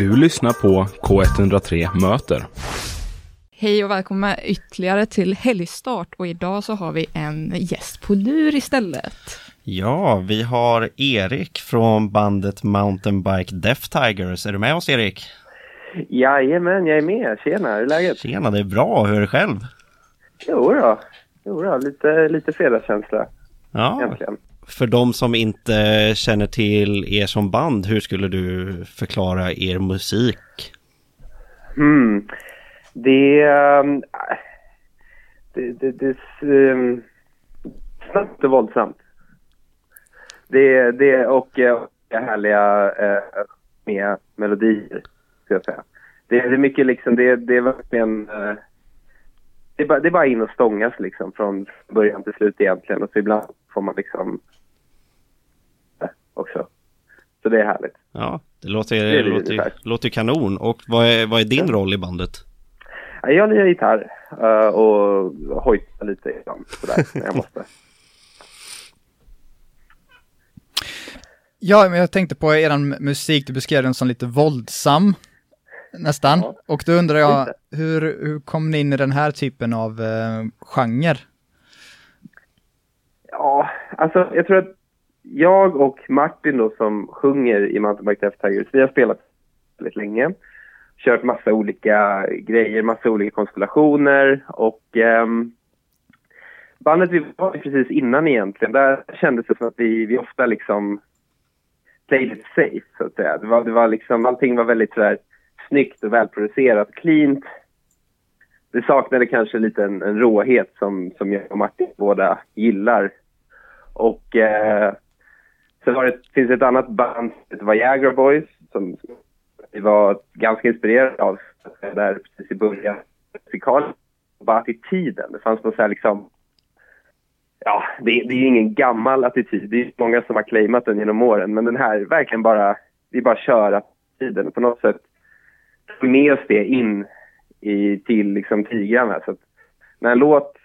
Du lyssnar på K103 Möter. Hej och välkomna ytterligare till Helgstart och idag så har vi en gäst på lur istället. Ja, vi har Erik från bandet Mountainbike Death Tigers. Är du med oss Erik? Jajamän, jag är med. Tjena, hur är läget? Tjena, det är bra. Hur är det själv? Jo då. Jo då, lite, lite fredagskänsla. Ja, Äntligen för de som inte känner till er som band, hur skulle du förklara er musik? Mm. Det... Ehm, det... Det... Det... det um, snabbt och våldsamt. Det, det och eh, härliga eh, med melodier, ska jag säga. Det, det är mycket liksom, det, det är verkligen... Eh, det är, bara, det är bara in och stångas liksom från början till slut egentligen och så ibland får man liksom också. Så det är härligt. Ja, det låter, det det låter, ungefär. låter kanon. Och vad är, vad är din roll i bandet? Ja, Jag lirar gitarr eh, och hojtar lite ibland sådär när jag måste. Ja, men jag tänkte på eran musik, du beskrev den som lite våldsam, nästan. Ja. Och då undrar jag, Lite. hur, hur kom ni in i den här typen av eh, genre? Ja, alltså jag tror att jag och Martin då som sjunger i Mountainbike Death Tigers, vi har spelat väldigt länge. Kört massa olika grejer, massa olika konstellationer och ehm, bandet vi var i precis innan egentligen, där kändes det som att vi, vi ofta liksom played it safe så att säga. Det var, det var liksom, allting var väldigt sådär snyggt och välproducerat, cleant. Det saknade kanske lite en, en råhet som, som jag och Martin båda gillar. Och eh, sen var det, finns ett annat band som heter Viagra Boys som vi var ganska inspirerade av där precis i början. Musikalen, bara attityden. Det fanns någon så här liksom Ja, det, det är ju ingen gammal attityd. Det är många som har claimat den genom åren. Men den här, verkligen bara, vi bara kör attityden. På något sätt tog med oss det in i, till liksom tigrarna. Så att när en låt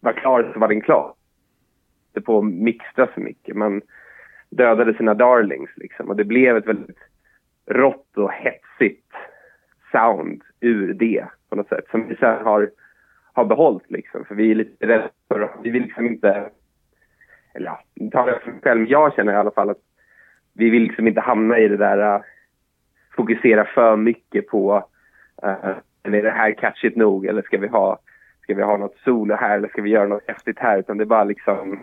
var klar så var den klar. Inte på att mixtra så mycket. Man dödade sina darlings liksom. Och det blev ett väldigt rått och hetsigt sound ur det på något sätt. Som vi sen har, har behållit liksom. För vi är lite rädda för, vi vill liksom inte, eller ja, tar det jag för mig själv, jag känner i alla fall att vi vill liksom inte hamna i det där, uh, fokusera för mycket på, uh, är det här catchigt nog eller ska vi ha, ska vi ha något solo här eller ska vi göra något häftigt här? Utan det är bara liksom,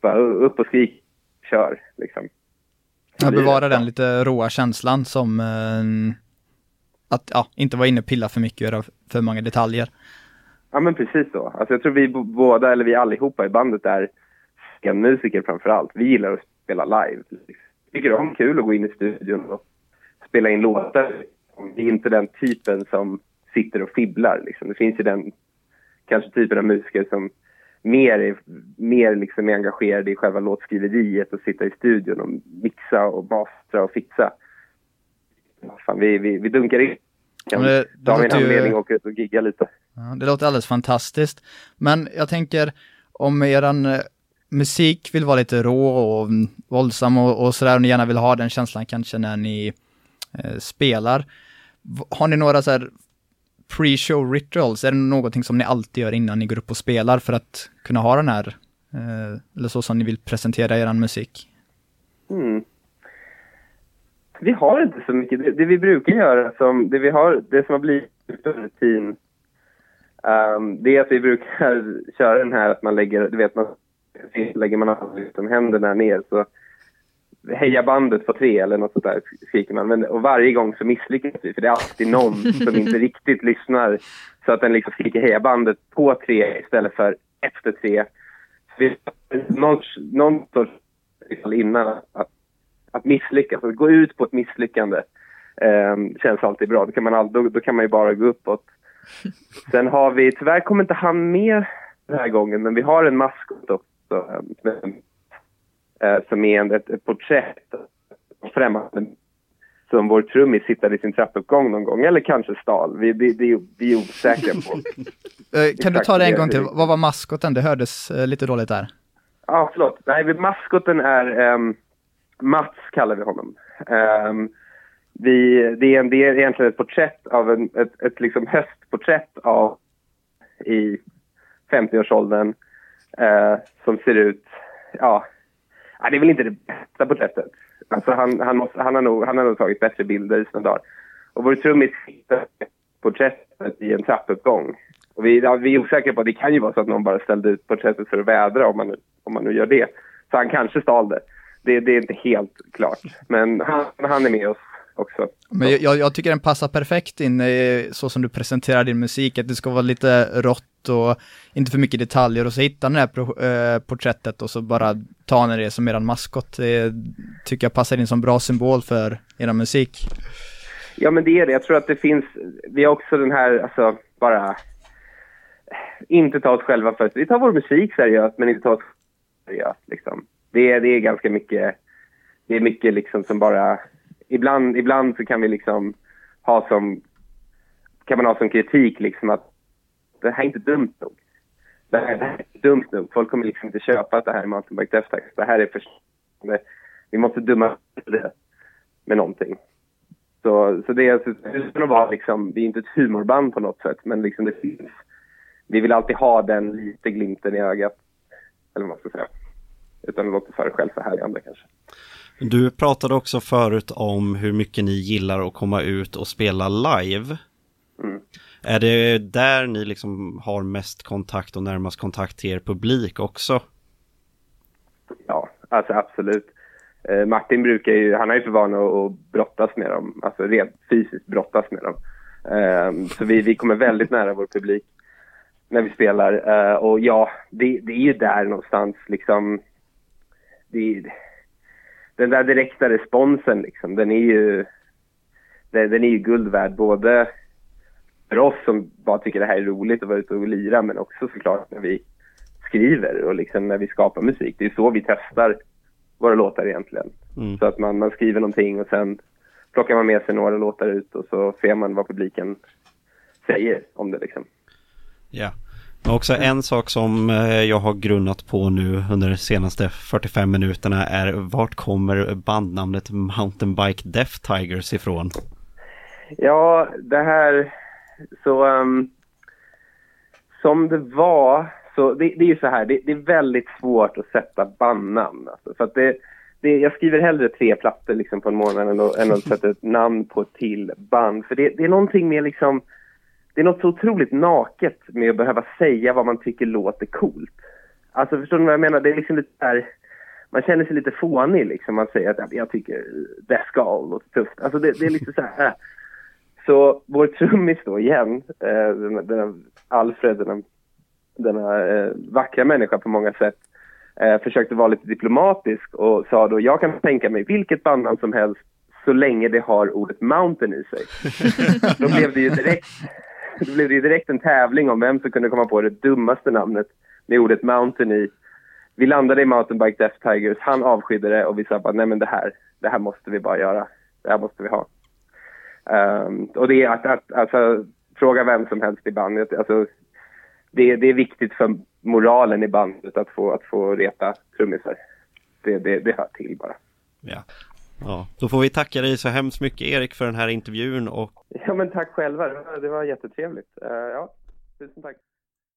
bara upp och skrik, kör liksom. Är bevara den lite råa känslan som eh, att ja, inte vara inne och pilla för mycket och göra för många detaljer. Ja men precis så. Alltså jag tror vi båda, eller vi allihopa i bandet är scenmusiker framför allt. Vi gillar att spela live. Vi tycker om kul att gå in i studion och spela in låtar. Vi är inte den typen som sitter och fibblar liksom. Det finns ju den kanske typen av musiker som mer mer liksom är engagerade i själva låtskriveriet och sitta i studion och mixa och mastra och fixa. Fan, vi, vi, vi dunkar in. Kan det- det ta ju- anledning och åka ut och gigga lite. Ja, det låter alldeles fantastiskt. Men jag tänker om eran eh, musik vill vara lite rå och våldsam och, och sådär och ni gärna vill ha den känslan kanske när ni eh, spelar. Har ni några så här pre-show rituals? Är det någonting som ni alltid gör innan ni går upp och spelar för att kunna ha den här, eh, eller så som ni vill presentera er musik? Mm. Vi har inte så mycket. Det, det vi brukar göra, som, det, vi har, det som har blivit en rutin, um, det är att vi brukar köra den här att man lägger, du vet, man lägger man alla händerna ner så heja bandet på tre eller något sånt där skriker man. Men, och varje gång så misslyckas vi för det är alltid någon som inte riktigt lyssnar så att den liksom skriker heja bandet på tre istället för efter tre. Så någon, någon sorts innan att, att misslyckas, att gå ut på ett misslyckande eh, känns alltid bra. Då kan, man all, då, då kan man ju bara gå uppåt. Sen har vi, tyvärr kommer inte han med den här gången, men vi har en maskot också. eh, med- eh, som är en, ett, ett porträtt av främmande som vår trummis hittade i sin trappuppgång någon gång, eller kanske stal. Vi, vi, vi, vi är osäkra på. Eh, kan du ta det en det- gång till? det- Vad var maskoten? Det hördes eh, lite dåligt där. Ja, förlåt. Nej, maskoten är... ehm, Mats kallar vi honom. Ehm, vi, det, är, det är egentligen ett porträtt av en, ett, ett liksom höstporträtt av i 50-årsåldern eh, som ser ut, ja, det är väl inte det bästa porträttet. Alltså han, han, måste, han, har nog, han har nog tagit bättre bilder i sina dagar. Och vår trummis hittade porträttet i en trappuppgång. Och vi, ja, vi är osäkra på, det kan ju vara så att någon bara ställde ut porträttet för att vädra om man, om man nu gör det. Så han kanske stal det. Det, det är inte helt klart. Men han, han är med oss också. Men jag, jag tycker den passar perfekt in i, så som du presenterar din musik, att det ska vara lite rått och inte för mycket detaljer och så hittar ni det här pro, eh, porträttet och så bara tar ni det som eran maskot. Det tycker jag passar in som bra symbol för eran musik. Ja men det är det, jag tror att det finns, vi har också den här, alltså bara inte ta oss själva för vi tar vår musik seriöst men inte ta oss seriöst liksom. Det är, det är ganska mycket, det är mycket liksom som bara ibland, ibland så kan vi liksom ha som, kan man ha som kritik liksom att det här är inte dumt nog. Det här, det här är inte dumt nog. Folk kommer liksom inte köpa att det här är mountainbike death Det här är för... Vi måste dumma det med någonting. Så, så det är, utan att vara liksom, vi är inte ett humorband på något sätt, men liksom det finns, vi vill alltid ha den lite glimten i ögat, eller vad man ska säga. Utan att låta för självförhärligande kanske. Du pratade också förut om hur mycket ni gillar att komma ut och spela live. Mm. Är det där ni liksom har mest kontakt och närmast kontakt till er publik också? Ja, alltså absolut. Eh, Martin brukar ju, han har ju för vana att brottas med dem, alltså rent fysiskt brottas med dem. Eh, så vi, vi kommer väldigt nära vår publik när vi spelar. Eh, och ja, det, det är ju där någonstans liksom. Det, den där direkta responsen liksom, den är ju, den, den är ju guld värd både för oss som bara tycker det här är roligt att vara ute och lira men också såklart när vi skriver och liksom när vi skapar musik. Det är så vi testar våra låtar egentligen. Mm. Så att man, man skriver någonting och sen plockar man med sig några låtar ut och så ser man vad publiken säger om det liksom. Ja. Men också en sak som eh, jag har grunnat på nu under de senaste 45 minuterna är vart kommer bandnamnet Mountainbike Death Tigers ifrån? Ja, det här så um, som det var så det, det är ju så här, det, det, är väldigt svårt att sätta bandnamn. Alltså, för att det, det, jag skriver hellre tre plattor liksom på en månad än att, än att sätta ett namn på ett till band. För det, det är någonting med liksom det är något så otroligt naket med att behöva säga vad man tycker låter coolt. Alltså förstår ni vad jag menar? Det är liksom lite där, man känner sig lite fånig liksom. Man säger att jag tycker Death Skull låter tufft. Alltså det, det är lite så här. Äh. Så vår trummis då igen, eh, den, den Alfred, den, denna eh, vackra människa på många sätt, eh, försökte vara lite diplomatisk och sa då jag kan tänka mig vilket bandnamn som helst så länge det har ordet mountain i sig. då blev det ju direkt då blev det direkt en tävling om vem som kunde komma på det dummaste namnet med ordet mountain i. Vi landade i Mountainbike Death Tigers, han avskydde det och vi sa bara nej men det här, det här måste vi bara göra. Det här måste vi ha. Um, och det är att, att alltså, fråga vem som helst i bandet, alltså det, det är viktigt för moralen i bandet att få, att få reta trummisar. Det, det, det hör till bara. Ja. Ja, då får vi tacka dig så hemskt mycket Erik för den här intervjun och... Ja men tack själva, det var, det var jättetrevligt. Uh, ja, tusen tack.